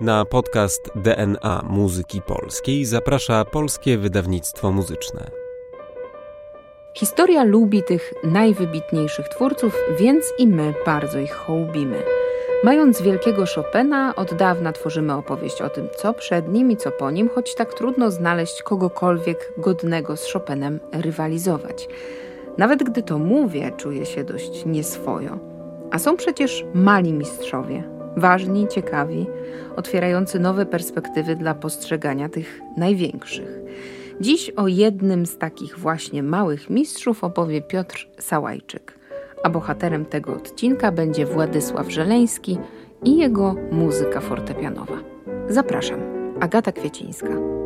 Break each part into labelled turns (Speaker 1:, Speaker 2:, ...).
Speaker 1: Na podcast DNA Muzyki Polskiej zaprasza Polskie Wydawnictwo Muzyczne.
Speaker 2: Historia lubi tych najwybitniejszych twórców, więc i my bardzo ich hołbimy. Mając wielkiego Chopina, od dawna tworzymy opowieść o tym, co przed nim i co po nim, choć tak trudno znaleźć kogokolwiek godnego z Chopinem rywalizować. Nawet gdy to mówię, czuję się dość nieswojo. A są przecież mali mistrzowie, ważni, ciekawi, otwierający nowe perspektywy dla postrzegania tych największych. Dziś o jednym z takich właśnie małych mistrzów opowie Piotr Sałajczyk, a bohaterem tego odcinka będzie Władysław Żeleński i jego muzyka fortepianowa. Zapraszam, Agata Kwiecińska.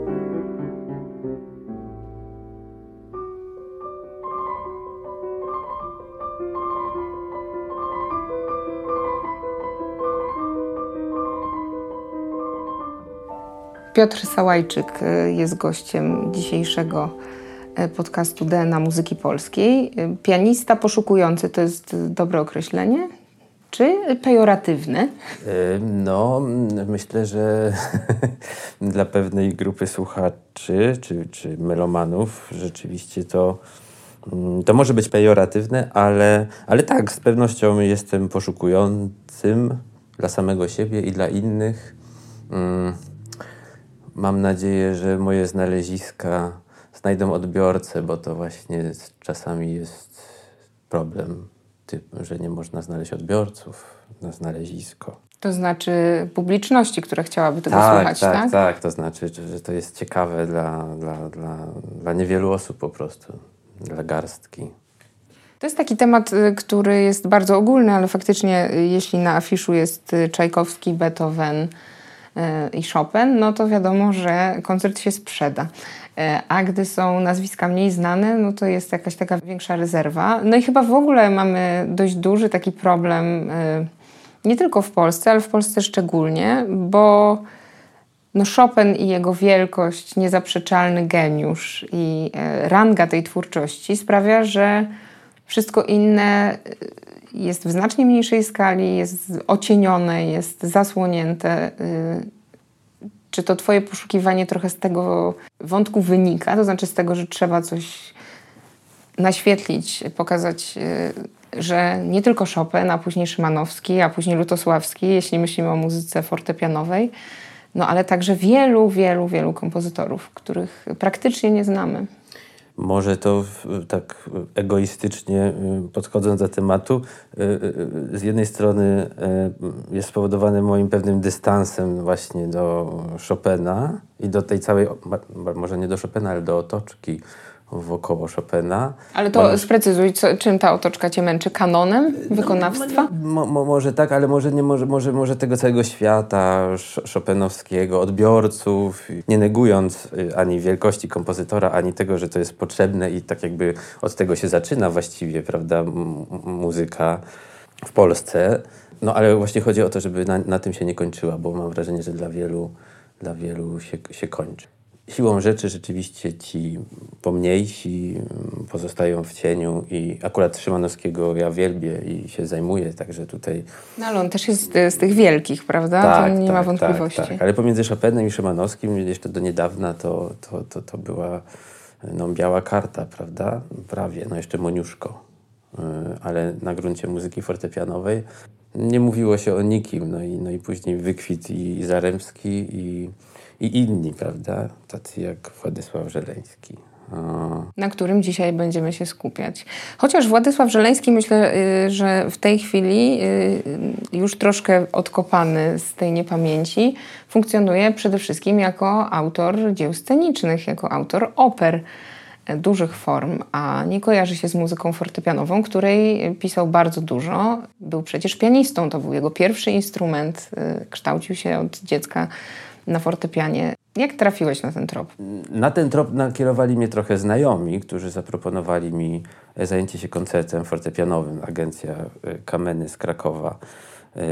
Speaker 2: Piotr Sałajczyk y, jest gościem dzisiejszego y, podcastu DNA Muzyki Polskiej. Y, pianista poszukujący to jest dobre określenie? Czy pejoratywne?
Speaker 3: No, myślę, że dla pewnej grupy słuchaczy czy, czy melomanów rzeczywiście to, mm, to może być pejoratywne, ale, ale tak, z pewnością jestem poszukującym dla samego siebie i dla innych. Mam nadzieję, że moje znaleziska znajdą odbiorcę, bo to właśnie czasami jest problem, typ, że nie można znaleźć odbiorców na znalezisko.
Speaker 2: To znaczy publiczności, która chciałaby tego
Speaker 3: tak,
Speaker 2: słuchać,
Speaker 3: tak?
Speaker 2: Tak,
Speaker 3: tak. To znaczy, że to jest ciekawe dla, dla, dla, dla niewielu osób po prostu, dla garstki.
Speaker 2: To jest taki temat, y, który jest bardzo ogólny, ale faktycznie y, jeśli na afiszu jest y, Czajkowski, Beethoven, i Chopin, no to wiadomo, że koncert się sprzeda. E, a gdy są nazwiska mniej znane, no to jest jakaś taka większa rezerwa. No i chyba w ogóle mamy dość duży taki problem, e, nie tylko w Polsce, ale w Polsce szczególnie, bo no Chopin i jego wielkość, niezaprzeczalny geniusz i e, ranga tej twórczości sprawia, że wszystko inne jest w znacznie mniejszej skali, jest ocienione, jest zasłonięte. Y, czy to Twoje poszukiwanie trochę z tego wątku wynika? To znaczy z tego, że trzeba coś naświetlić, pokazać, y, że nie tylko Chopin, a później Szymanowski, a później Lutosławski, jeśli myślimy o muzyce fortepianowej, no ale także wielu, wielu, wielu kompozytorów, których praktycznie nie znamy.
Speaker 3: Może to tak egoistycznie y, podchodząc do tematu, y, y, z jednej strony jest spowodowane moim pewnym dystansem właśnie do Chopina i do tej całej, może nie do Chopina, ale do otoczki wokoło Chopina.
Speaker 2: Ale to Mam... sprecyzuj, co, czym ta otoczka cię męczy? Kanonem wykonawstwa?
Speaker 3: No, mo, może tak, ale może nie może, może, może tego całego świata Chopinowskiego, odbiorców, nie negując y, ani wielkości kompozytora, ani tego, że to jest potrzebne i tak jakby od tego się zaczyna właściwie, prawda, muzyka w Polsce. No ale właśnie chodzi o to, żeby na, na tym się nie kończyła, bo mam wrażenie, że dla wielu, dla wielu się, się kończy. Siłą rzeczy rzeczywiście ci pomniejsi mm, pozostają w cieniu i akurat Szymanowskiego ja wielbię i się zajmuję, także tutaj...
Speaker 2: No ale on też jest z tych wielkich, prawda?
Speaker 3: Tak,
Speaker 2: to nie
Speaker 3: tak,
Speaker 2: ma wątpliwości.
Speaker 3: Tak, tak, ale pomiędzy Chopinem i Szymanowskim jeszcze do niedawna to, to, to, to była no, biała karta, prawda? Prawie, no jeszcze Moniuszko. Y, ale na gruncie muzyki fortepianowej nie mówiło się o nikim, no i, no i później wykwit i Zaremski i i inni, prawda? Tacy jak Władysław Żeleński.
Speaker 2: Na którym dzisiaj będziemy się skupiać. Chociaż Władysław Żeleński, myślę, y, że w tej chwili y, już troszkę odkopany z tej niepamięci, funkcjonuje przede wszystkim jako autor dzieł scenicznych, jako autor oper e, dużych form, a nie kojarzy się z muzyką fortepianową, której pisał bardzo dużo. Był przecież pianistą, to był jego pierwszy instrument, y, kształcił się od dziecka na fortepianie. Jak trafiłeś na ten trop?
Speaker 3: Na ten trop nakierowali mnie trochę znajomi, którzy zaproponowali mi zajęcie się koncertem fortepianowym. Agencja e, Kameny z Krakowa e,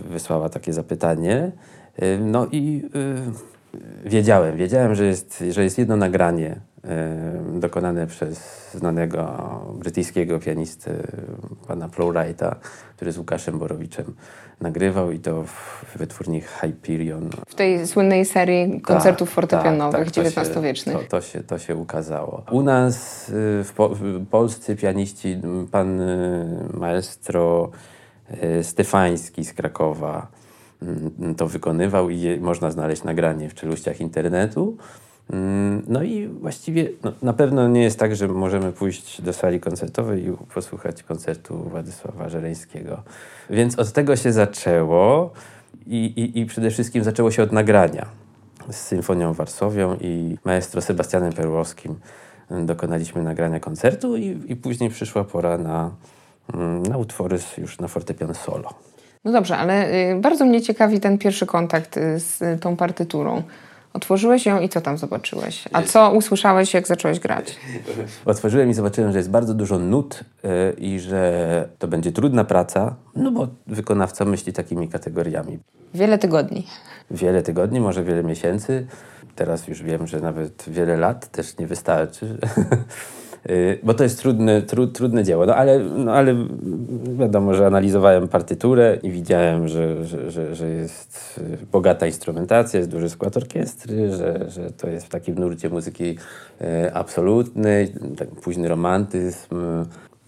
Speaker 3: wysłała takie zapytanie. E, no i wiedziałem, wiedziałem, że jest, że jest jedno nagranie dokonane przez znanego brytyjskiego pianistę pana Plowrighta, który z Łukaszem Borowiczem nagrywał i to w wytwórni Hyperion.
Speaker 2: W tej słynnej serii tak, koncertów tak, fortepianowych
Speaker 3: tak,
Speaker 2: XIX-wiecznych.
Speaker 3: To, to, się, to się ukazało. U nas y, w, po, w polscy pianiści, pan y, maestro y, Stefański z Krakowa mm, to wykonywał i można znaleźć nagranie w czeluściach internetu. Mm, no i właściwie no, na pewno nie jest tak, że możemy pójść do sali koncertowej i posłuchać koncertu Władysława Żeleńskiego. Więc od tego się zaczęło i, i, i przede wszystkim zaczęło się od nagrania z Symfonią Warsowią i maestro Sebastianem Perłowskim. Dokonaliśmy nagrania koncertu i, i później przyszła pora na, mm, na utwory już na fortepian solo.
Speaker 2: No dobrze, ale y, bardzo mnie ciekawi ten pierwszy kontakt y, z tą partyturą. Otworzyłeś ją i co tam zobaczyłeś? A co usłyszałeś, jak zacząłeś grać?
Speaker 3: Otworzyłem i zobaczyłem, że jest bardzo dużo nut yy, i że to będzie trudna praca, no bo wykonawca myśli takimi kategoriami.
Speaker 2: Wiele tygodni.
Speaker 3: Wiele tygodni, może wiele miesięcy. Teraz już wiem, że nawet wiele lat też nie wystarczy. Y, bo to jest trudne, tru, trudne dzieło. No ale, no ale wiadomo, że analizowałem partyturę i widziałem, że, że, że, że jest bogata instrumentacja, jest duży skład orkiestry, że, że to jest w takim nurcie muzyki y, absolutnej, tak późny romantyzm.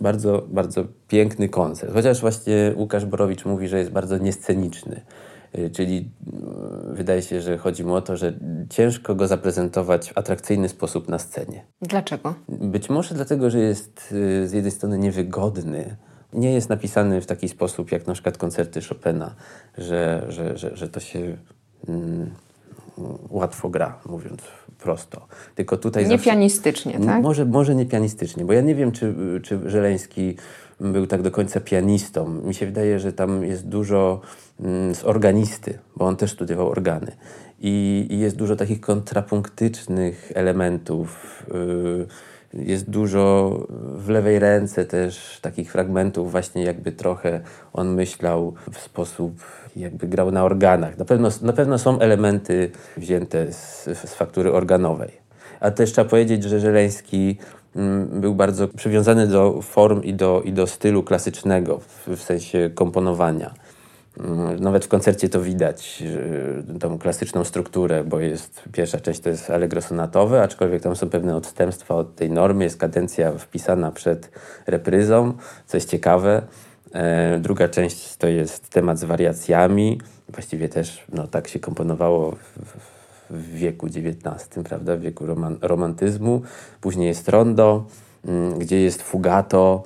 Speaker 3: Bardzo, bardzo piękny koncert. Chociaż właśnie Łukasz Borowicz mówi, że jest bardzo niesceniczny. Y, czyli y, wydaje się, że chodzi mu o to, że ciężko go zaprezentować w atrakcyjny sposób na scenie.
Speaker 2: Dlaczego?
Speaker 3: Być może dlatego, że jest y, z jednej strony niewygodny. Nie jest napisany w taki sposób jak na przykład koncerty Chopina, że, że, że, że to się mm, łatwo gra, mówiąc prosto.
Speaker 2: Tylko tutaj nie zawsze... pianistycznie, tak?
Speaker 3: Może, może nie pianistycznie, bo ja nie wiem, czy, czy Żeleński był tak do końca pianistą. Mi się wydaje, że tam jest dużo mm, z organisty, bo on też studiował organy. I, i jest dużo takich kontrapunktycznych elementów. Yy, jest dużo w lewej ręce też takich fragmentów, właśnie jakby trochę on myślał w sposób, jakby grał na organach. Na pewno, na pewno są elementy wzięte z, z faktury organowej. A też trzeba powiedzieć, że Żeleński Mm, był bardzo przywiązany do form i do, i do stylu klasycznego, w, sensie komponowania. Mm, nawet w koncercie to widać, tą klasyczną strukturę, bo jest pierwsza część to jest allegro sonatowe, aczkolwiek tam są pewne odstępstwa od tej normy. Jest kadencja wpisana przed repryzą, co jest ciekawe. E, druga część to jest temat z wariacjami. Właściwie też no, tak się komponowało w, w wieku XIX, prawda, w wieku roman romantyzmu. Później jest rondo, mm, gdzie jest fugato.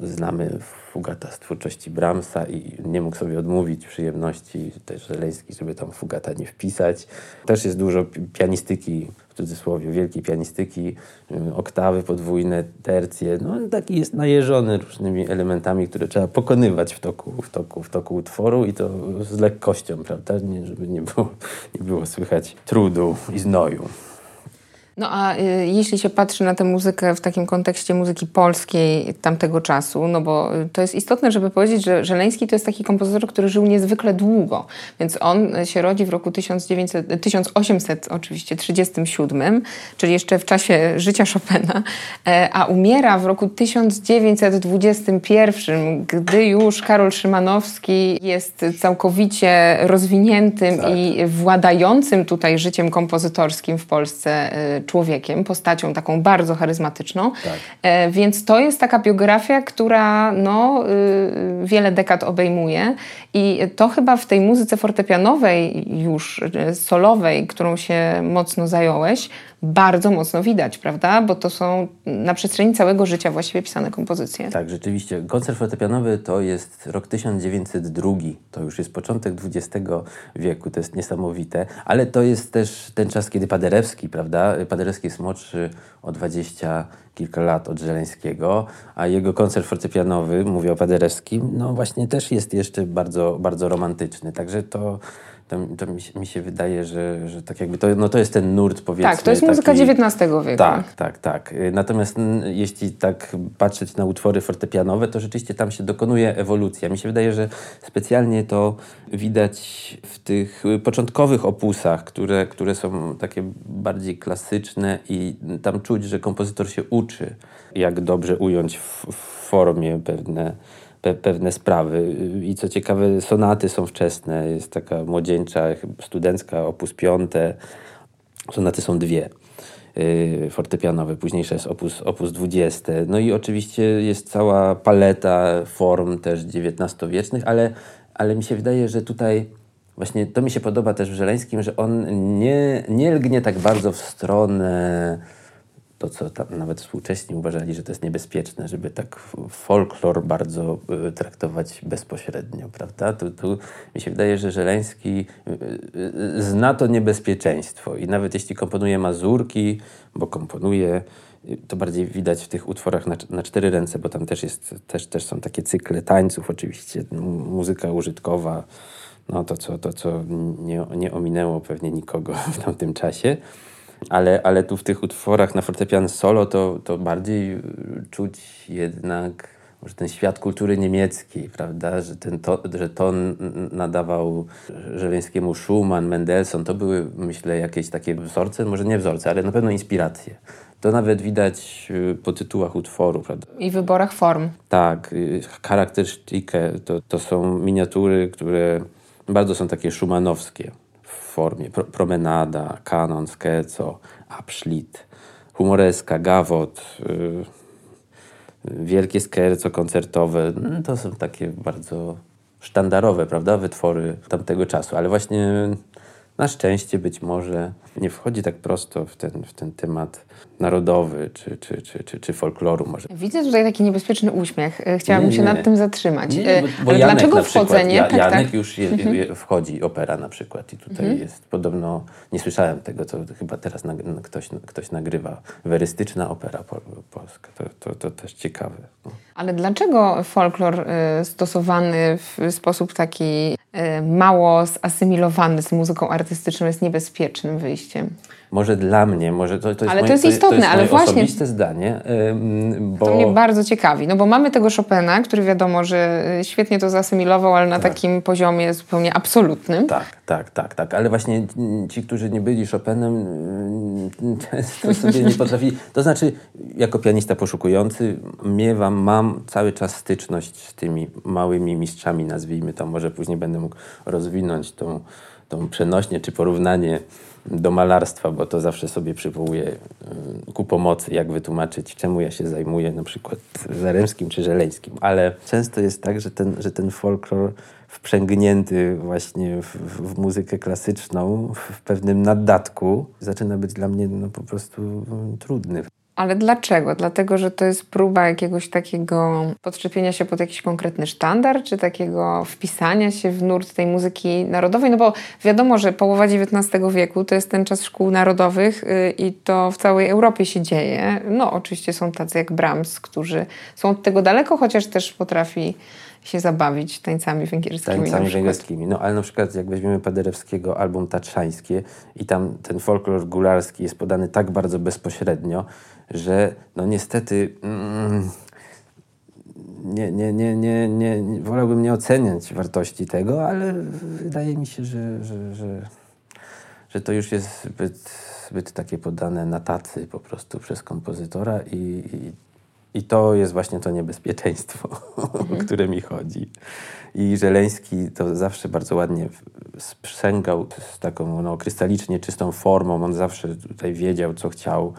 Speaker 3: Znamy fugata z twórczości Brahmsa i nie mógł sobie odmówić przyjemności też Żeleński, żeby tam fugata nie wpisać. Też jest dużo pianistyki w cudzysłowie, wielkiej pianistyki, y, oktawy podwójne, tercje. No, taki jest najeżony różnymi elementami, które trzeba pokonywać w toku, w toku, w toku utworu i to z lekkością, prawda? Nie, żeby nie było, nie było słychać trudu i znoju.
Speaker 2: No a y, jeśli się patrzy na tę muzykę w takim kontekście muzyki polskiej tamtego czasu, no bo y, to jest istotne, żeby powiedzieć, że Żeleński to jest taki kompozytor, który żył niezwykle długo, więc on się rodzi w roku 1900, 1800 oczywiście 37, czyli jeszcze w czasie życia Chopina, e, a umiera w roku 1921, gdy już Karol Szymanowski jest całkowicie rozwiniętym tak. i władającym tutaj życiem kompozytorskim w Polsce y, człowiekiem, postacią taką bardzo charyzmatyczną. Tak. E, więc to jest taka biografia, która no, y, wiele dekad obejmuje i to chyba w tej muzyce fortepianowej już y, solowej, którą się mocno zająłeś, bardzo mocno widać, prawda? Bo to są na przestrzeni całego życia właściwie pisane kompozycje.
Speaker 3: Tak, rzeczywiście. Koncert fortepianowy to jest rok 1902. To już jest początek XX wieku. To jest niesamowite. Ale to jest też ten czas, kiedy Paderewski, prawda? Paderewski jest młodszy o 20 kilka lat od Żeleńskiego, a jego koncert fortepianowy, mówię o Paderewskim, no właśnie też jest jeszcze bardzo, bardzo romantyczny. Także to to, to mi, się, mi, się, wydaje, że, że tak jakby to, no to jest ten nurt powiedzmy.
Speaker 2: Tak, to jest muzyka
Speaker 3: taki,
Speaker 2: XIX wieku.
Speaker 3: Tak, tak, tak. Natomiast jeśli tak patrzeć na utwory fortepianowe, to rzeczywiście tam się dokonuje ewolucja. Mi się wydaje, że specjalnie to widać w tych początkowych opusach, które, które są takie bardziej klasyczne i tam czuć, że kompozytor się uczy, jak dobrze ująć w, w formie pewne pe pewne sprawy. I co ciekawe, sonaty są wczesne. Jest taka młodzieńcza, studencka, opus piąte. Sonaty są dwie yy, fortepianowe, późniejsza jest opus, opus 20. No i oczywiście jest cała paleta form też XIX-wiecznych, ale, ale mi się wydaje, że tutaj właśnie to mi się podoba też w Żeleńskim, że on nie, nie lgnie tak bardzo w stronę to, co tam nawet współcześni uważali, że to jest niebezpieczne, żeby tak folklor bardzo y, traktować bezpośrednio, prawda? Tu, tu mi się wydaje, że Żeleński y, y, zna to niebezpieczeństwo i nawet jeśli komponuje mazurki, bo komponuje, to bardziej widać w tych utworach na, na cztery ręce, bo tam też, jest, też, też są takie cykle tańców oczywiście, muzyka użytkowa, no to co, to, co nie, nie ominęło pewnie nikogo w tamtym czasie ale, ale tu w tych utworach na fortepian solo to, to bardziej y, czuć jednak może ten świat kultury niemieckiej, prawda, że, ten to, że ton nadawał Żeleńskiemu Schumann, Mendelssohn, to były myślę jakieś takie wzorce, może nie wzorce, ale na pewno inspiracje. To nawet widać y, po tytułach utworu, prawda?
Speaker 2: I wyborach form.
Speaker 3: Tak, charakterystike to, to są miniatury, które bardzo są takie szumannowskie formie. Pro, promenada, kanon, scherzo, abschlit, humoreska, gawot, yy, wielkie scherzo koncertowe. No, to są takie bardzo sztandarowe, prawda, wytwory tamtego czasu. Ale właśnie na szczęście być może nie wchodzi tak prosto w ten, w ten temat narodowy czy, czy, czy, czy, czy folkloru może.
Speaker 2: Widzę tutaj taki niebezpieczny uśmiech. E, chciałabym nie, się nad tym zatrzymać.
Speaker 3: Nie, bo, bo
Speaker 2: Ale
Speaker 3: Janek
Speaker 2: dlaczego
Speaker 3: wchodzenie?
Speaker 2: Ja, tak,
Speaker 3: Janek
Speaker 2: tak.
Speaker 3: już je, mhm. je, wchodzi, opera na przykład i tutaj mhm. jest podobno, nie słyszałem tego, to chyba teraz na, ktoś, ktoś nagrywa, werystyczna opera po, polska. To, to, to też ciekawe. No.
Speaker 2: Ale dlaczego folklor y, stosowany w sposób taki y, mało zasymilowany z muzyką artystyczną jest niebezpiecznym wyjściem?
Speaker 3: Może dla mnie, może to, to jest
Speaker 2: ale
Speaker 3: moje,
Speaker 2: to jest istotne,
Speaker 3: to jest
Speaker 2: ale właśnie
Speaker 3: osobiste zdanie. Bo...
Speaker 2: To mnie bardzo ciekawi, no bo mamy tego Chopina, który wiadomo, że y, świetnie to zasymilował, ale na tak. takim poziomie zupełnie absolutnym.
Speaker 3: Tak, tak, tak, tak, ale właśnie ci, którzy nie byli Chopinem, często sobie nie potrafili, to znaczy jako pianista poszukujący miewam, mam cały czas styczność z tymi małymi mistrzami, nazwijmy to, może później będę mógł rozwinąć tą, tą przenośnie czy porównanie do malarstwa, bo to zawsze sobie przywołuję y, ku pomocy, jak wytłumaczyć, czemu ja się zajmuję na przykład Zaremskim czy Żeleńskim. Ale często jest tak, że ten, że ten folklor wprzęgnięty właśnie w, w, muzykę klasyczną, w pewnym naddatku, zaczyna być dla mnie no, po prostu mm, trudny.
Speaker 2: Ale dlaczego? Dlatego, że to jest próba jakiegoś takiego podczepienia się pod jakiś konkretny sztandar, czy takiego wpisania się w nurt tej muzyki narodowej? No bo wiadomo, że połowa XIX wieku to jest ten czas szkół narodowych yy, i to w całej Europie się dzieje. No oczywiście są tacy jak Brahms, którzy są od tego daleko, chociaż też potrafi się zabawić tańcami węgierskimi.
Speaker 3: Tańcami węgierskimi. No ale na przykład jak weźmiemy Paderewskiego album Tatrzańskie i tam ten folklor gularski jest podany tak bardzo bezpośrednio, że no niestety mm, nie, nie, nie, nie, nie, wolałbym nie oceniać wartości tego, ale wydaje mi się, że, że, że, że to już jest zbyt, zbyt takie podane na tacy po prostu przez kompozytora i, i i to jest właśnie to niebezpieczeństwo, mhm. o które mi chodzi. I Żeleński to zawsze bardzo ładnie sprzęgał z taką no, krystalicznie czystą formą. On zawsze tutaj wiedział, co chciał.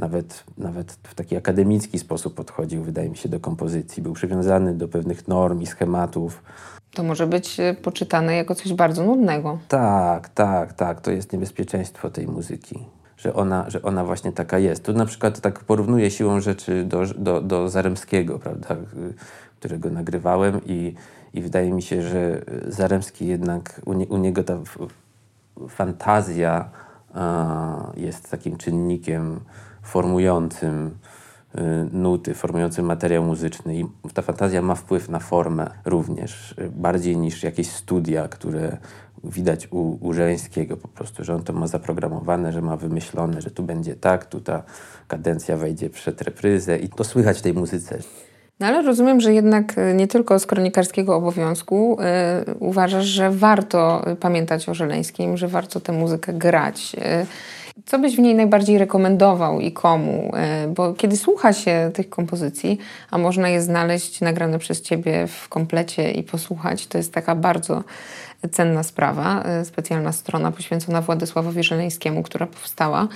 Speaker 3: Nawet, nawet w taki akademicki sposób podchodził, wydaje mi się, do kompozycji. Był przywiązany do pewnych norm i schematów.
Speaker 2: To może być e, poczytane jako coś bardzo nudnego.
Speaker 3: Tak, tak, tak. To jest niebezpieczeństwo tej muzyki że ona, że ona właśnie taka jest. Tu na przykład tak porównuję siłą rzeczy do, do, do Zaremskiego, prawda, którego nagrywałem i, i wydaje mi się, że Zaremski jednak, u, nie, u niego ta fantazja a, jest takim czynnikiem formującym y, nuty, formującym materiał muzyczny i ta fantazja ma wpływ na formę również, bardziej niż jakieś studia, które widać u, Żeleńskiego po prostu, że on to ma zaprogramowane, że ma wymyślone, że tu będzie tak, tu ta kadencja wejdzie przed repryzę i to słychać w tej muzyce.
Speaker 2: No ale rozumiem, że jednak e, nie tylko z kronikarskiego obowiązku y, uważasz, że warto pamiętać o Żeleńskim, że warto tę muzykę grać. Y, co byś w niej najbardziej rekomendował i komu? Y, bo kiedy słucha się tych kompozycji, a można je znaleźć nagrane przez ciebie w komplecie i posłuchać, to jest taka bardzo cenna sprawa, specjalna strona poświęcona Władysławowi Żeleńskiemu, która powstała.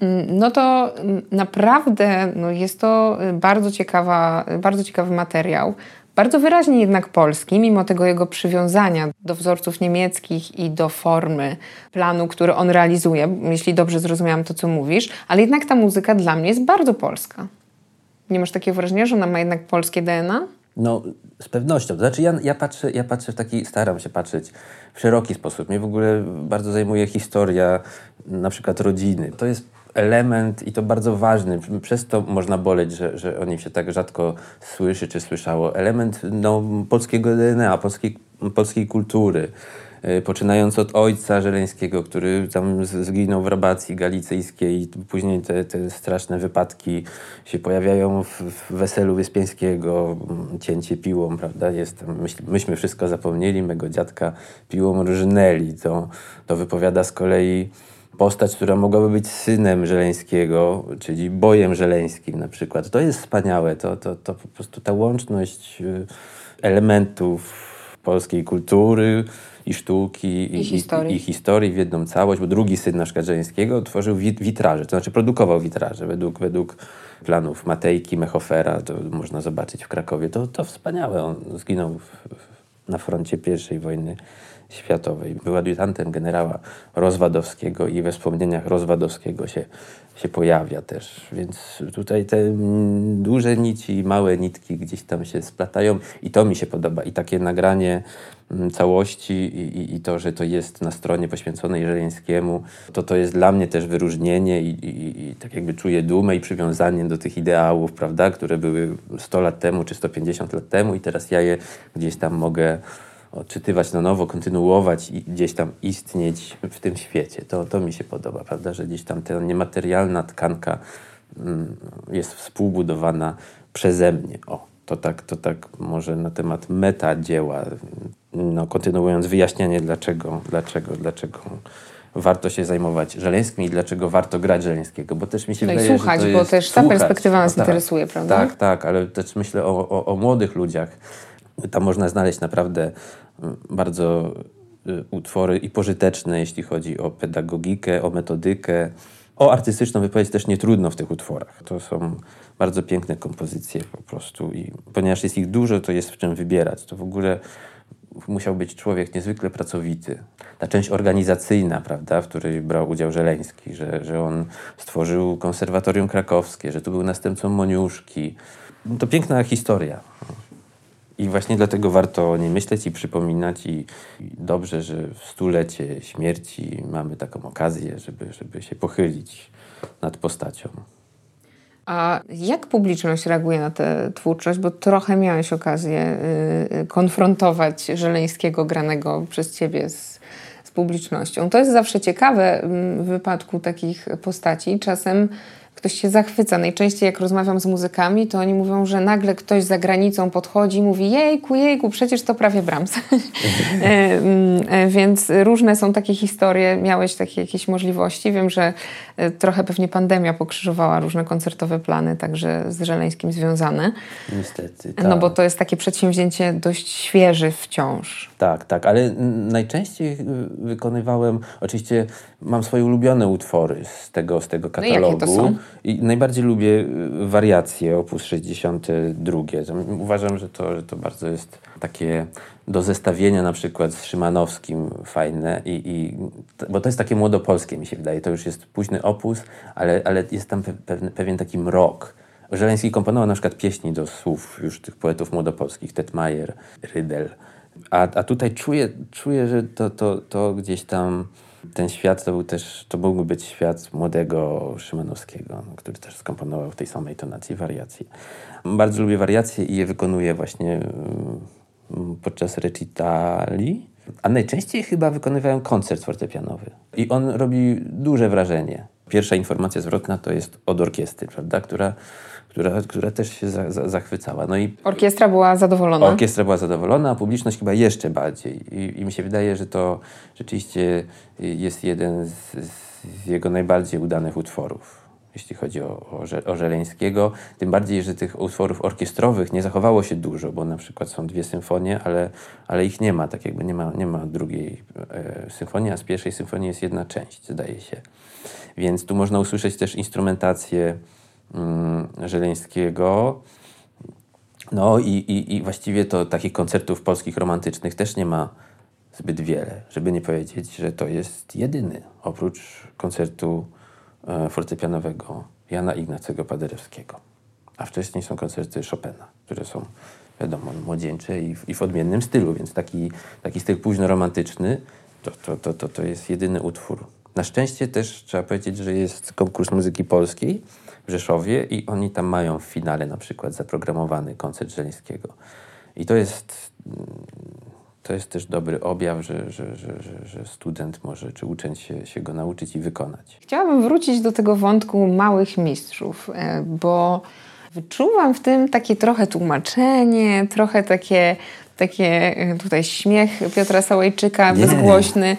Speaker 2: Mm, no to mm, naprawdę no jest to bardzo, ciekawa, bardzo ciekawy materiał. Bardzo wyraźnie jednak polski, mimo tego jego przywiązania do wzorców niemieckich i do formy planu, który on realizuje, jeśli dobrze zrozumiałam to, co mówisz, ale jednak ta muzyka dla mnie jest bardzo polska. Nie masz takiego wrażenia, że ona ma jednak polskie DNA?
Speaker 3: No, z pewnością. Znaczy, ja, ja, patrzę, ja patrzę w taki, staram się patrzeć w szeroki sposób. Mnie w ogóle bardzo zajmuje historia na przykład rodziny. To jest element i to bardzo ważny, przez to można boleć, że, że o nim się tak rzadko słyszy czy słyszało, element no, polskiego DNA, polskiej, polskiej kultury. Y, poczynając od ojca Żeleńskiego, który tam zginął w rabacji galicyjskiej, później te, te straszne wypadki się pojawiają w, w weselu Wyspiańskiego, cięcie piłą, prawda? Jest, myśmy, myśmy wszystko zapomnieli, mego dziadka piłą rżnęli. To, to wypowiada z kolei postać, która mogłaby być synem Żeleńskiego, czyli bojem żeleńskim na przykład. To jest wspaniałe, to, to, to po prostu ta łączność y, elementów polskiej kultury i sztuki
Speaker 2: i, i, historii.
Speaker 3: i, i historii w jedną całość, bo drugi syn na przykład Żeleńskiego tworzył wit witraże, to znaczy produkował witraże według, według planów Matejki, Mechofera, to można zobaczyć w Krakowie. To, to wspaniałe, on zginął w, na froncie I wojny światowej. Był adiutantem generała Rozwadowskiego i we wspomnieniach Rozwadowskiego się, się pojawia też. Więc tutaj te duże nici i małe nitki gdzieś tam się splatają i to mi się podoba. I takie nagranie mm, całości i, i, i to, że to jest na stronie poświęconej Żeleńskiemu, to to jest dla mnie też wyróżnienie i, i tak jakby czuję dumę i przywiązanie do tych ideałów, prawda, które były 100 lat temu czy 150 lat temu i teraz ja je gdzieś tam mogę odczytywać na nowo, kontynuować i gdzieś tam istnieć w tym świecie. To, to mi się podoba, prawda, że gdzieś tam ta niematerialna tkanka mm, jest współbudowana przeze mnie. O, to tak, to tak może na temat meta dzieła, no, kontynuując wyjaśnianie dlaczego, dlaczego, dlaczego warto się zajmować Żeleńskim i dlaczego warto grać Żeleńskiego, bo też mi się
Speaker 2: no
Speaker 3: wydaje,
Speaker 2: i słuchać,
Speaker 3: że to
Speaker 2: bo
Speaker 3: jest,
Speaker 2: też ta
Speaker 3: słuchać.
Speaker 2: perspektywa nas
Speaker 3: no, tak,
Speaker 2: interesuje, prawda?
Speaker 3: Tak, tak, ale też myślę o, o, o młodych ludziach, tam można znaleźć naprawdę mm, bardzo y, utwory i pożyteczne, jeśli chodzi o pedagogikę, o metodykę. O artystyczną wypowiedź też nie trudno w tych utworach. To są bardzo piękne kompozycje po prostu i ponieważ jest ich dużo, to jest w czym wybierać. To w ogóle musiał być człowiek niezwykle pracowity. Ta część organizacyjna, prawda, w której brał udział Żeleński, że, że on stworzył konserwatorium krakowskie, że tu był następcą Moniuszki. To piękna historia. I właśnie dlatego warto o niej myśleć i przypominać i, dobrze, że w stulecie śmierci mamy taką okazję, żeby, żeby się pochylić nad postacią.
Speaker 2: A jak publiczność reaguje na tę twórczość? Bo trochę miałeś okazję y, konfrontować Żeleńskiego granego przez ciebie z, z publicznością. To jest zawsze ciekawe w wypadku takich postaci. Czasem ktoś się zachwyca. Najczęściej jak rozmawiam z muzykami, to oni mówią, że nagle ktoś za granicą podchodzi i mówi jejku, jejku, przecież to prawie Brahms. E, mm, e, więc różne są takie historie. Miałeś takie jakieś możliwości. Wiem, że e, trochę pewnie pandemia pokrzyżowała różne koncertowe plany, także z Żeleńskim związane.
Speaker 3: Niestety, tak.
Speaker 2: No bo to jest takie przedsięwzięcie dość świeże wciąż.
Speaker 3: Tak, tak, ale najczęściej wykonywałem, oczywiście mam swoje ulubione utwory z tego, z tego katalogu. No
Speaker 2: jakie to są?
Speaker 3: I najbardziej lubię y, wariacje opus 62. Uważam, że to, że to bardzo jest takie do zestawienia na przykład z Szymanowskim fajne, i, i, bo to jest takie młodopolskie mi się wydaje. To już jest późny opus, ale, ale jest tam pewien, pewien taki mrok. Żeleński komponował na przykład pieśni do słów już tych poetów młodopolskich, Tetmajer, Rydel. A, a tutaj czuję, czuję, że to, to, to gdzieś tam ten świat to był też, to mógł być świat młodego Szymanowskiego, który też skomponował w tej samej tonacji wariacje. Bardzo lubię wariacje i je wykonuję właśnie mm, podczas recitali. A najczęściej chyba wykonywają koncert fortepianowy. I on robi duże wrażenie. Pierwsza informacja zwrotna to jest od orkiestry, prawda? Która, która, która też się za, za, zachwycała. No i
Speaker 2: Orkiestra była zadowolona.
Speaker 3: Orkiestra była zadowolona, a publiczność chyba jeszcze bardziej. I, I, mi się wydaje, że to rzeczywiście jest jeden z, z jego najbardziej udanych utworów jeśli chodzi o, o, o Żeleńskiego. Tym bardziej, że tych utworów orkiestrowych nie zachowało się dużo, bo na przykład są dwie symfonie, ale, ale ich nie ma, tak jakby nie ma, nie ma drugiej e, symfonii, a z pierwszej symfonii jest jedna część, zdaje się. Więc tu można usłyszeć też instrumentację Żeleńskiego. No i, i, i właściwie to takich koncertów polskich romantycznych też nie ma zbyt wiele, żeby nie powiedzieć, że to jest jedyny, oprócz koncertu E, fortepianowego Jana Ignacego Paderewskiego. A wcześniej są koncerty Chopina, które są, wiadomo, młodzieńcze i w, i w odmiennym stylu, więc taki, taki styl późno-romantyczny to, to, to, to, to jest jedyny utwór. Na szczęście też trzeba powiedzieć, że jest konkurs muzyki polskiej w Rzeszowie i oni tam mają w finale na przykład zaprogramowany koncert Żeleńskiego. I to jest to jest też dobry objaw, że, że, że, że, student może, czy uczeń się, się go nauczyć i wykonać.
Speaker 2: Chciałabym wrócić do tego wątku małych mistrzów, e, bo wyczuwam w tym takie trochę tłumaczenie, trochę takie takie e, tutaj śmiech Piotra Sałajczyka, Nie. bezgłośny,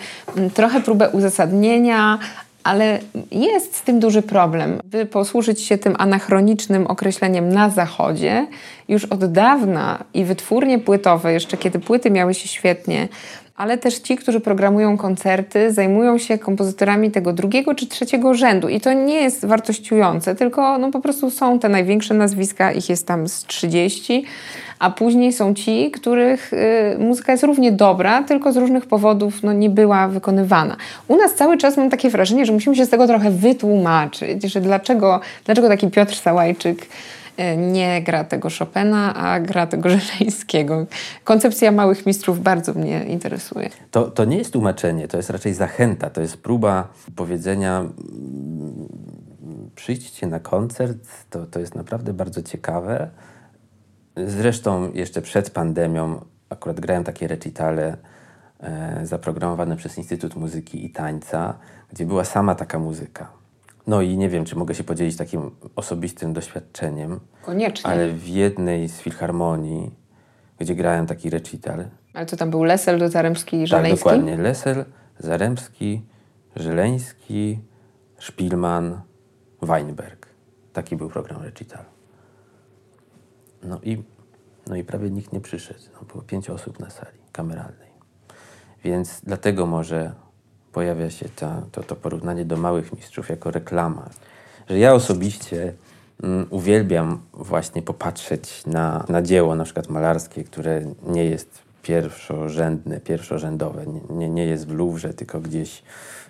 Speaker 2: trochę próbę uzasadnienia, ale jest z tym duży problem. By posłużyć się tym anachronicznym określeniem na zachodzie, już od dawna i wytwórnie płytowe, jeszcze kiedy płyty miały się świetnie, ale też ci, którzy programują koncerty, zajmują się kompozytorami tego drugiego czy trzeciego rzędu. I to nie jest wartościujące, tylko no, po prostu są te największe nazwiska, ich jest tam z 30 a później są ci, których y, muzyka jest równie dobra, tylko z różnych powodów no, nie była wykonywana. U nas cały czas mam takie wrażenie, że musimy się z tego trochę wytłumaczyć, że dlaczego, dlaczego taki Piotr Sałajczyk nie gra tego Chopina, a gra tego Żeleńskiego. Koncepcja małych mistrzów bardzo mnie interesuje.
Speaker 3: To, to nie jest tłumaczenie, to jest raczej zachęta, to jest próba powiedzenia przyjdźcie na koncert, to, to jest naprawdę bardzo ciekawe. Zresztą jeszcze przed pandemią akurat grałem takie recitale e, zaprogramowane przez Instytut Muzyki i Tańca, gdzie była sama taka muzyka. No i nie wiem, czy mogę się podzielić takim osobistym doświadczeniem.
Speaker 2: Koniecznie.
Speaker 3: Ale w jednej z filharmonii, gdzie grałem taki recital.
Speaker 2: Ale to tam był Lesel, Zaremski i Żeleński?
Speaker 3: Tak, dokładnie. Lesel, Zaremski, Żeleński, Szpilman, Weinberg. Taki był program recital. No i, no i prawie nikt nie przyszedł. No było pięć osób na sali kameralnej. Więc dlatego może pojawia się ta, to, to porównanie do małych mistrzów jako reklama. Że ja osobiście mm, uwielbiam właśnie popatrzeć na, na dzieło na przykład malarskie, które nie jest pierwszorzędne, pierwszorzędowe, nie, nie, jest w Louvre, tylko gdzieś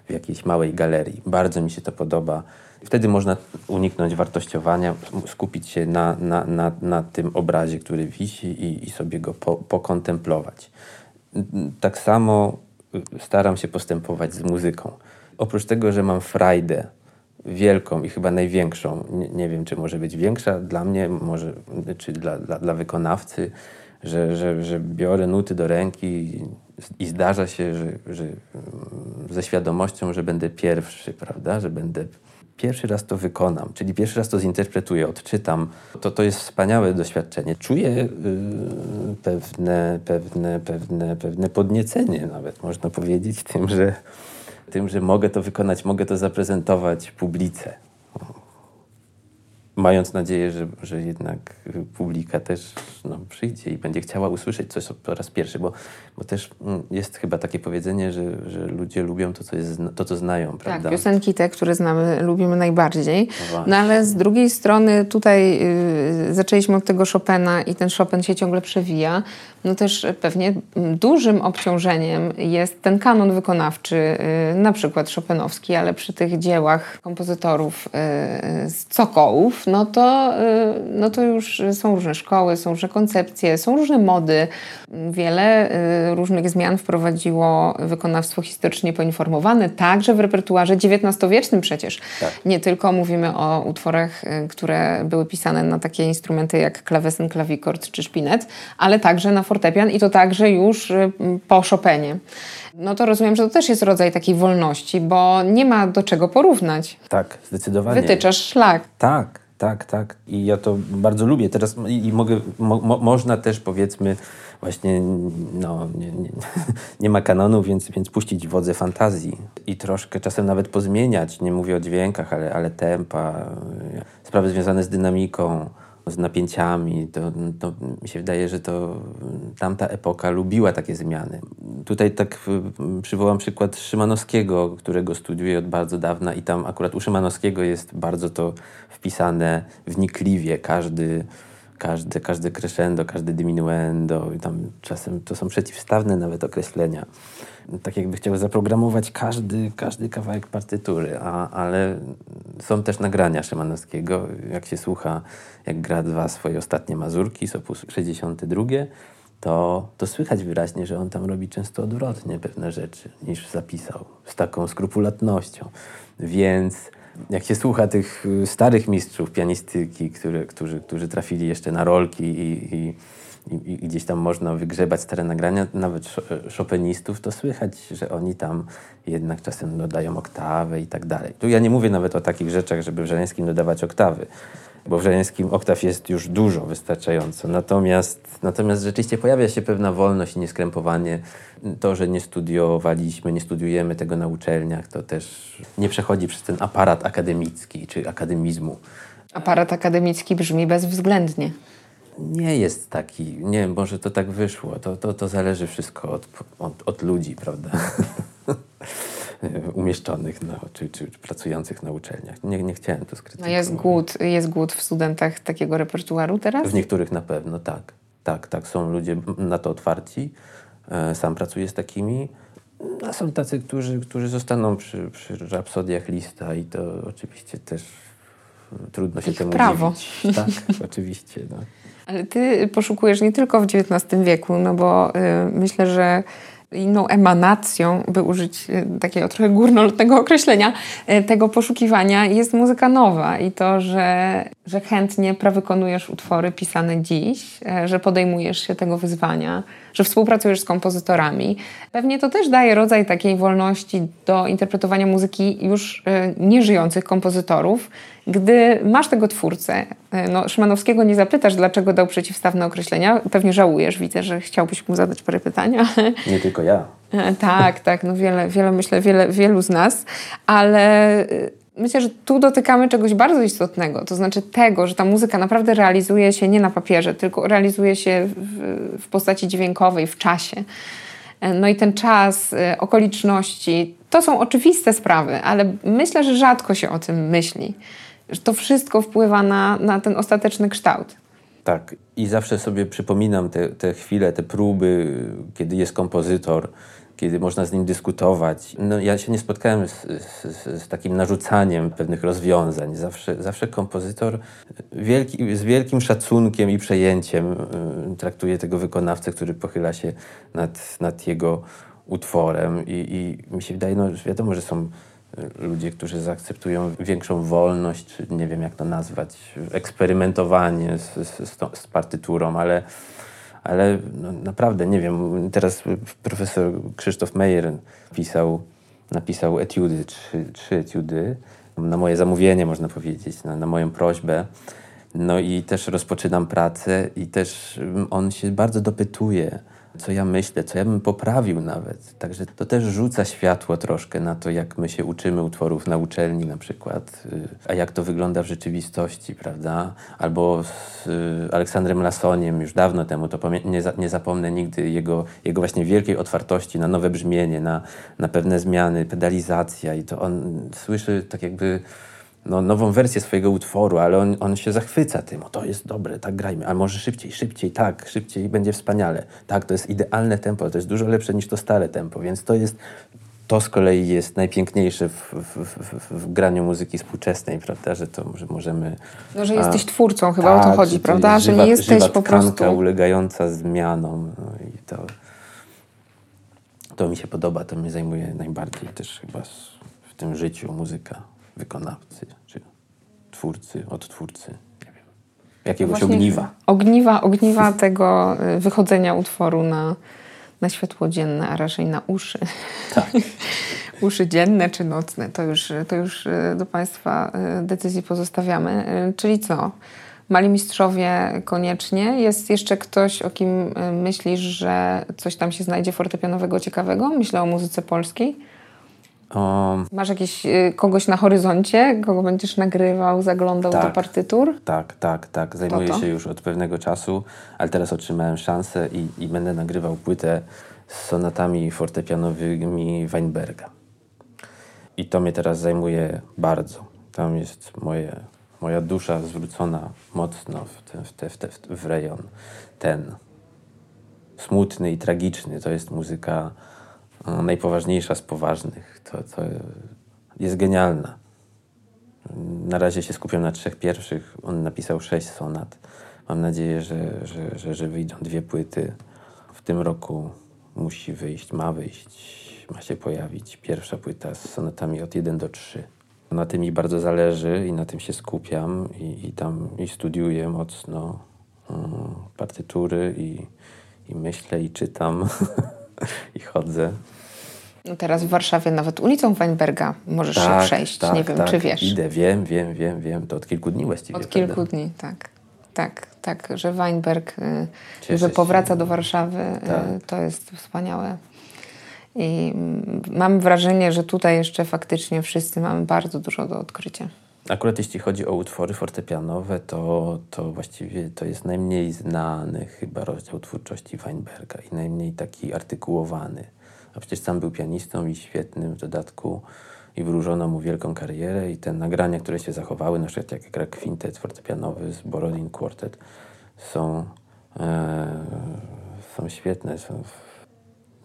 Speaker 3: w jakiejś małej galerii. Bardzo mi się to podoba Wtedy można uniknąć wartościowania, skupić się na, na, na, na tym obrazie, który wisi i, i sobie go po, pokontemplować. Tak samo staram się postępować z muzyką. Oprócz tego, że mam frajdę wielką i chyba największą, nie, nie, wiem, czy może być większa dla mnie, może, czy dla, dla, dla wykonawcy, że, że, że biorę nuty do ręki i, zdarza się, że, że ze świadomością, że będę pierwszy, prawda, że będę pierwszy raz to wykonam, czyli pierwszy raz to zinterpretuję, odczytam, to to jest wspaniałe doświadczenie. Czuję yy, pewne, pewne, pewne, pewne podniecenie nawet, można powiedzieć, tym że, tym, że mogę to wykonać, mogę to zaprezentować publice mając nadzieję, że, że jednak publika też no, przyjdzie i będzie chciała usłyszeć coś po raz pierwszy, bo, bo też mm, jest chyba takie powiedzenie, że, że ludzie lubią to co, jest, to, co znają, tak, prawda?
Speaker 2: Tak, piosenki te, które znamy, lubimy najbardziej. No, no ale z drugiej strony tutaj y, zaczęliśmy od tego Chopina i ten Chopin się ciągle przewija. No też pewnie dużym obciążeniem jest ten kanon wykonawczy, y, na przykład Chopinowski, ale przy tych dziełach kompozytorów y, z Cokołów, no to, y, no to już są różne szkoły, są różne koncepcje, są różne mody. Wiele y, różnych zmian wprowadziło wykonawstwo historycznie poinformowane, także w repertuarze XIX-wiecznym przecież. Tak. Nie tylko mówimy o utworach, y, które były pisane na takie instrumenty jak klawesyn, klawikord czy szpinet, ale także na fortepian i to także już po Chopinie no to rozumiem, że to też jest rodzaj takiej wolności, bo nie ma do czego porównać.
Speaker 3: Tak, zdecydowanie.
Speaker 2: Wytyczasz szlak.
Speaker 3: Tak, tak, tak. I ja to bardzo lubię. Teraz i, mogę, mo, mo, można też powiedzmy właśnie, no, nie, nie, nie, ma kanonu, więc, więc puścić wodze fantazji i troszkę czasem nawet pozmieniać. Nie mówię o dźwiękach, ale, ale tempa, sprawy związane z dynamiką z napięciami. To, to mi się wydaje, że to tamta epoka lubiła takie zmiany. Tutaj tak przywołam przykład Szymanowskiego, którego studiuję od bardzo dawna i tam akurat u Szymanowskiego jest bardzo to wpisane wnikliwie. Każdy, każdy, każdy crescendo, każdy diminuendo i tam czasem to są przeciwstawne nawet określenia tak jakby chciał zaprogramować każdy, każdy kawałek partytury, a, ale są też nagrania Szymanowskiego, jak się słucha, jak gra dwa swoje ostatnie mazurki z opus 62, to, to słychać wyraźnie, że on tam robi często odwrotnie pewne rzeczy niż zapisał, z taką skrupulatnością. Więc jak się słucha tych starych mistrzów pianistyki, które, którzy, którzy trafili jeszcze na rolki i, i i, i, gdzieś tam można wygrzebać stare nagrania, nawet szopenistów, to słychać, że oni tam jednak czasem dodają oktawę i tak dalej. Tu ja nie mówię nawet o takich rzeczach, żeby w Żeleńskim dodawać oktawy, bo w Żeleńskim oktaw jest już dużo, wystarczająco. Natomiast, natomiast rzeczywiście pojawia się pewna wolność i nieskrępowanie. To, że nie studiowaliśmy, nie studiujemy tego na uczelniach, to też nie przechodzi przez ten aparat akademicki czy akademizmu.
Speaker 2: Aparat akademicki brzmi bezwzględnie
Speaker 3: nie jest taki, nie wiem, może to tak wyszło. To, to, to zależy wszystko od, od, od ludzi, prawda? Umieszczonych no, czy, czy, pracujących na uczelniach. Nie, nie chciałem to skrytykować.
Speaker 2: No jest głód, jest głód w studentach takiego repertuaru teraz?
Speaker 3: W niektórych na pewno, tak. Tak, tak. Są ludzie na to otwarci. E, sam pracuję z takimi. A są tacy, którzy, którzy zostaną przy, przy rapsodiach lista i to oczywiście też trudno się
Speaker 2: Ich
Speaker 3: temu
Speaker 2: prawo.
Speaker 3: Dziwić. Tak, oczywiście. No.
Speaker 2: Ale ty poszukujesz nie tylko w XIX wieku, no bo y, myślę, że inną emanacją, by użyć y, takiego trochę górnolotnego określenia, y, tego poszukiwania jest muzyka nowa i to, że, że chętnie prawykonujesz utwory pisane dziś, y, że podejmujesz się tego wyzwania, że współpracujesz z kompozytorami. Pewnie to też daje rodzaj takiej wolności do interpretowania muzyki już nieżyjących kompozytorów, gdy masz tego twórcę, e, no, Szymanowskiego nie zapytasz, dlaczego dał przeciwstawne określenia. Pewnie żałujesz, widzę, że chciałbyś mu zadać parę pytań. Ale...
Speaker 3: Nie tylko ja.
Speaker 2: E, tak, tak, no wiele, wiele myślę, wiele, wielu z nas, ale e, myślę, że tu dotykamy czegoś bardzo istotnego, to znaczy tego, że ta muzyka naprawdę realizuje się nie na papierze, tylko realizuje się w, w postaci dźwiękowej, w czasie. No i ten czas, okoliczności, to są oczywiste sprawy, ale myślę, że rzadko się o tym myśli to wszystko wpływa na, na ten ostateczny kształt.
Speaker 3: Tak, i zawsze sobie przypominam te, te chwile, te próby, kiedy jest kompozytor, kiedy można z nim dyskutować. No, ja się nie spotkałem z, z, z, takim narzucaniem pewnych rozwiązań. Zawsze, zawsze kompozytor wielki, z wielkim szacunkiem i przejęciem y, traktuje tego wykonawcę, który pochyla się nad, nad jego utworem. I, I mi się wydaje, no wiadomo, że są ludzie, którzy zaakceptują większą wolność, nie wiem jak to nazwać, eksperymentowanie z, z, z partyturą, ale, ale no naprawdę nie wiem. Teraz profesor Krzysztof Meyer pisał, napisał etiudy, trzy, trzy etiudy, na moje zamówienie można powiedzieć, na, na moją prośbę. No i też rozpoczynam pracę i też on się bardzo dopytuje co ja myślę, co ja bym poprawił nawet. Także to też rzuca światło troszkę na to, jak my się uczymy utworów na uczelni na przykład, y, a jak to wygląda w rzeczywistości, prawda? Albo z y, Aleksandrem Lasoniem już dawno temu, to nie, nie zapomnę nigdy jego, jego właśnie wielkiej otwartości na nowe brzmienie, na, na pewne zmiany, pedalizacja i to on słyszy tak jakby no, nową wersję swojego utworu, ale on, on się zachwyca tym, o to jest dobre, tak grajmy, a może szybciej, szybciej, tak, szybciej będzie wspaniale. Tak, to jest idealne tempo, to jest dużo lepsze niż to stare tempo, więc to jest to z kolei jest najpiękniejsze w, w, w, w, graniu muzyki współczesnej, prawda, że to że możemy...
Speaker 2: No, że jesteś a, twórcą, chyba tak, o to tak, chodzi, prawda, że nie jesteś
Speaker 3: po
Speaker 2: prostu...
Speaker 3: ulegająca zmianom no i to, to mi się podoba, to mnie zajmuje najbardziej też chyba w tym życiu muzyka wykonawcy, czy twórcy, odtwórcy, nie wiem, jakiegoś Właśnie ogniwa.
Speaker 2: Ogniwa, ogniwa tego y, wychodzenia utworu na na światło dzienne, a raczej na uszy. Tak. uszy dzienne czy nocne, to już, to już e, do Państwa e, decyzji pozostawiamy. Czyli co? Mali mistrzowie koniecznie. Jest jeszcze ktoś, o kim myślisz, że coś tam się znajdzie fortepianowego ciekawego? Myślę o muzyce polskiej. Um, Masz jakieś, kogoś na horyzoncie, kogo będziesz nagrywał, zaglądał tak, do partytur?
Speaker 3: Tak, tak, tak. Zajmuję się już od pewnego czasu, ale teraz otrzymałem szansę i, i będę nagrywał płytę z sonatami fortepianowymi Weinberga. I to mnie teraz zajmuje bardzo. Tam jest moje, moja dusza zwrócona mocno w, te, w, te, w, te, w rejon ten smutny i tragiczny. To jest muzyka najpoważniejsza z poważnych. To, to jest genialna. Na razie się skupiam na trzech pierwszych. On napisał sześć sonat. Mam nadzieję, że, że, że, że wyjdą dwie płyty. W tym roku musi wyjść, ma wyjść, ma się pojawić pierwsza płyta z sonatami od 1 do 3. Na tym mi bardzo zależy i na tym się skupiam i, i tam i studiuję mocno um, partytury i, i myślę i czytam i chodzę.
Speaker 2: No teraz w Warszawie nawet ulicą Weinberga możesz tak, się przejść. Tak, Nie wiem,
Speaker 3: tak,
Speaker 2: czy wiesz.
Speaker 3: Idę, wiem, wiem, wiem, wiem. To od kilku dni właściwie.
Speaker 2: Od kilku prawda? dni, tak. Tak, tak, że Weinberg, y, że powraca do Warszawy, y, tak. to jest wspaniałe. I mam wrażenie, że tutaj jeszcze faktycznie wszyscy mamy bardzo dużo do odkrycia.
Speaker 3: Akurat jeśli chodzi o utwory fortepianowe, to, to właściwie to jest najmniej znany chyba rozdział twórczości Weinberga i najmniej taki artykułowany. A przecież sam był pianistą i świetnym w dodatku i wróżono mu wielką karierę i te nagrania, które się zachowały, na przykład jak gra kwintet fortepianowy z Borodin Quartet, są, e, są świetne. Są,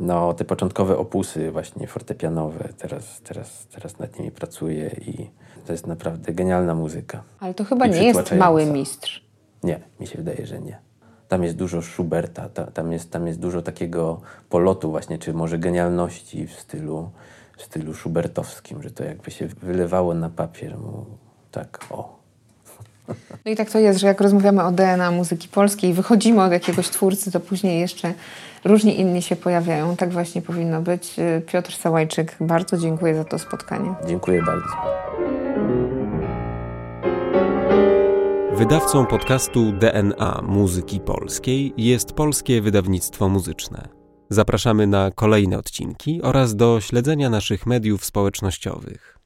Speaker 3: no, te początkowe opusy właśnie fortepianowe, teraz, teraz, teraz nad nimi pracuję i to jest naprawdę genialna muzyka.
Speaker 2: Ale to chyba nie jest mały mistrz.
Speaker 3: Nie, mi się wydaje, że nie. Tam jest dużo Schuberta, ta, tam, jest, tam jest dużo takiego polotu właśnie, czy może genialności w stylu w stylu schubertowskim, że to jakby się wylewało na papier. Tak, o.
Speaker 2: No i tak to jest, że jak rozmawiamy o DNA muzyki polskiej, wychodzimy od jakiegoś twórcy, to później jeszcze różni inni się pojawiają. Tak właśnie powinno być. Piotr Sałajczyk, bardzo dziękuję za to spotkanie.
Speaker 3: Dziękuję bardzo.
Speaker 1: Wydawcą podcastu DNA Muzyki Polskiej jest Polskie Wydawnictwo Muzyczne. Zapraszamy na kolejne odcinki oraz do śledzenia naszych mediów społecznościowych.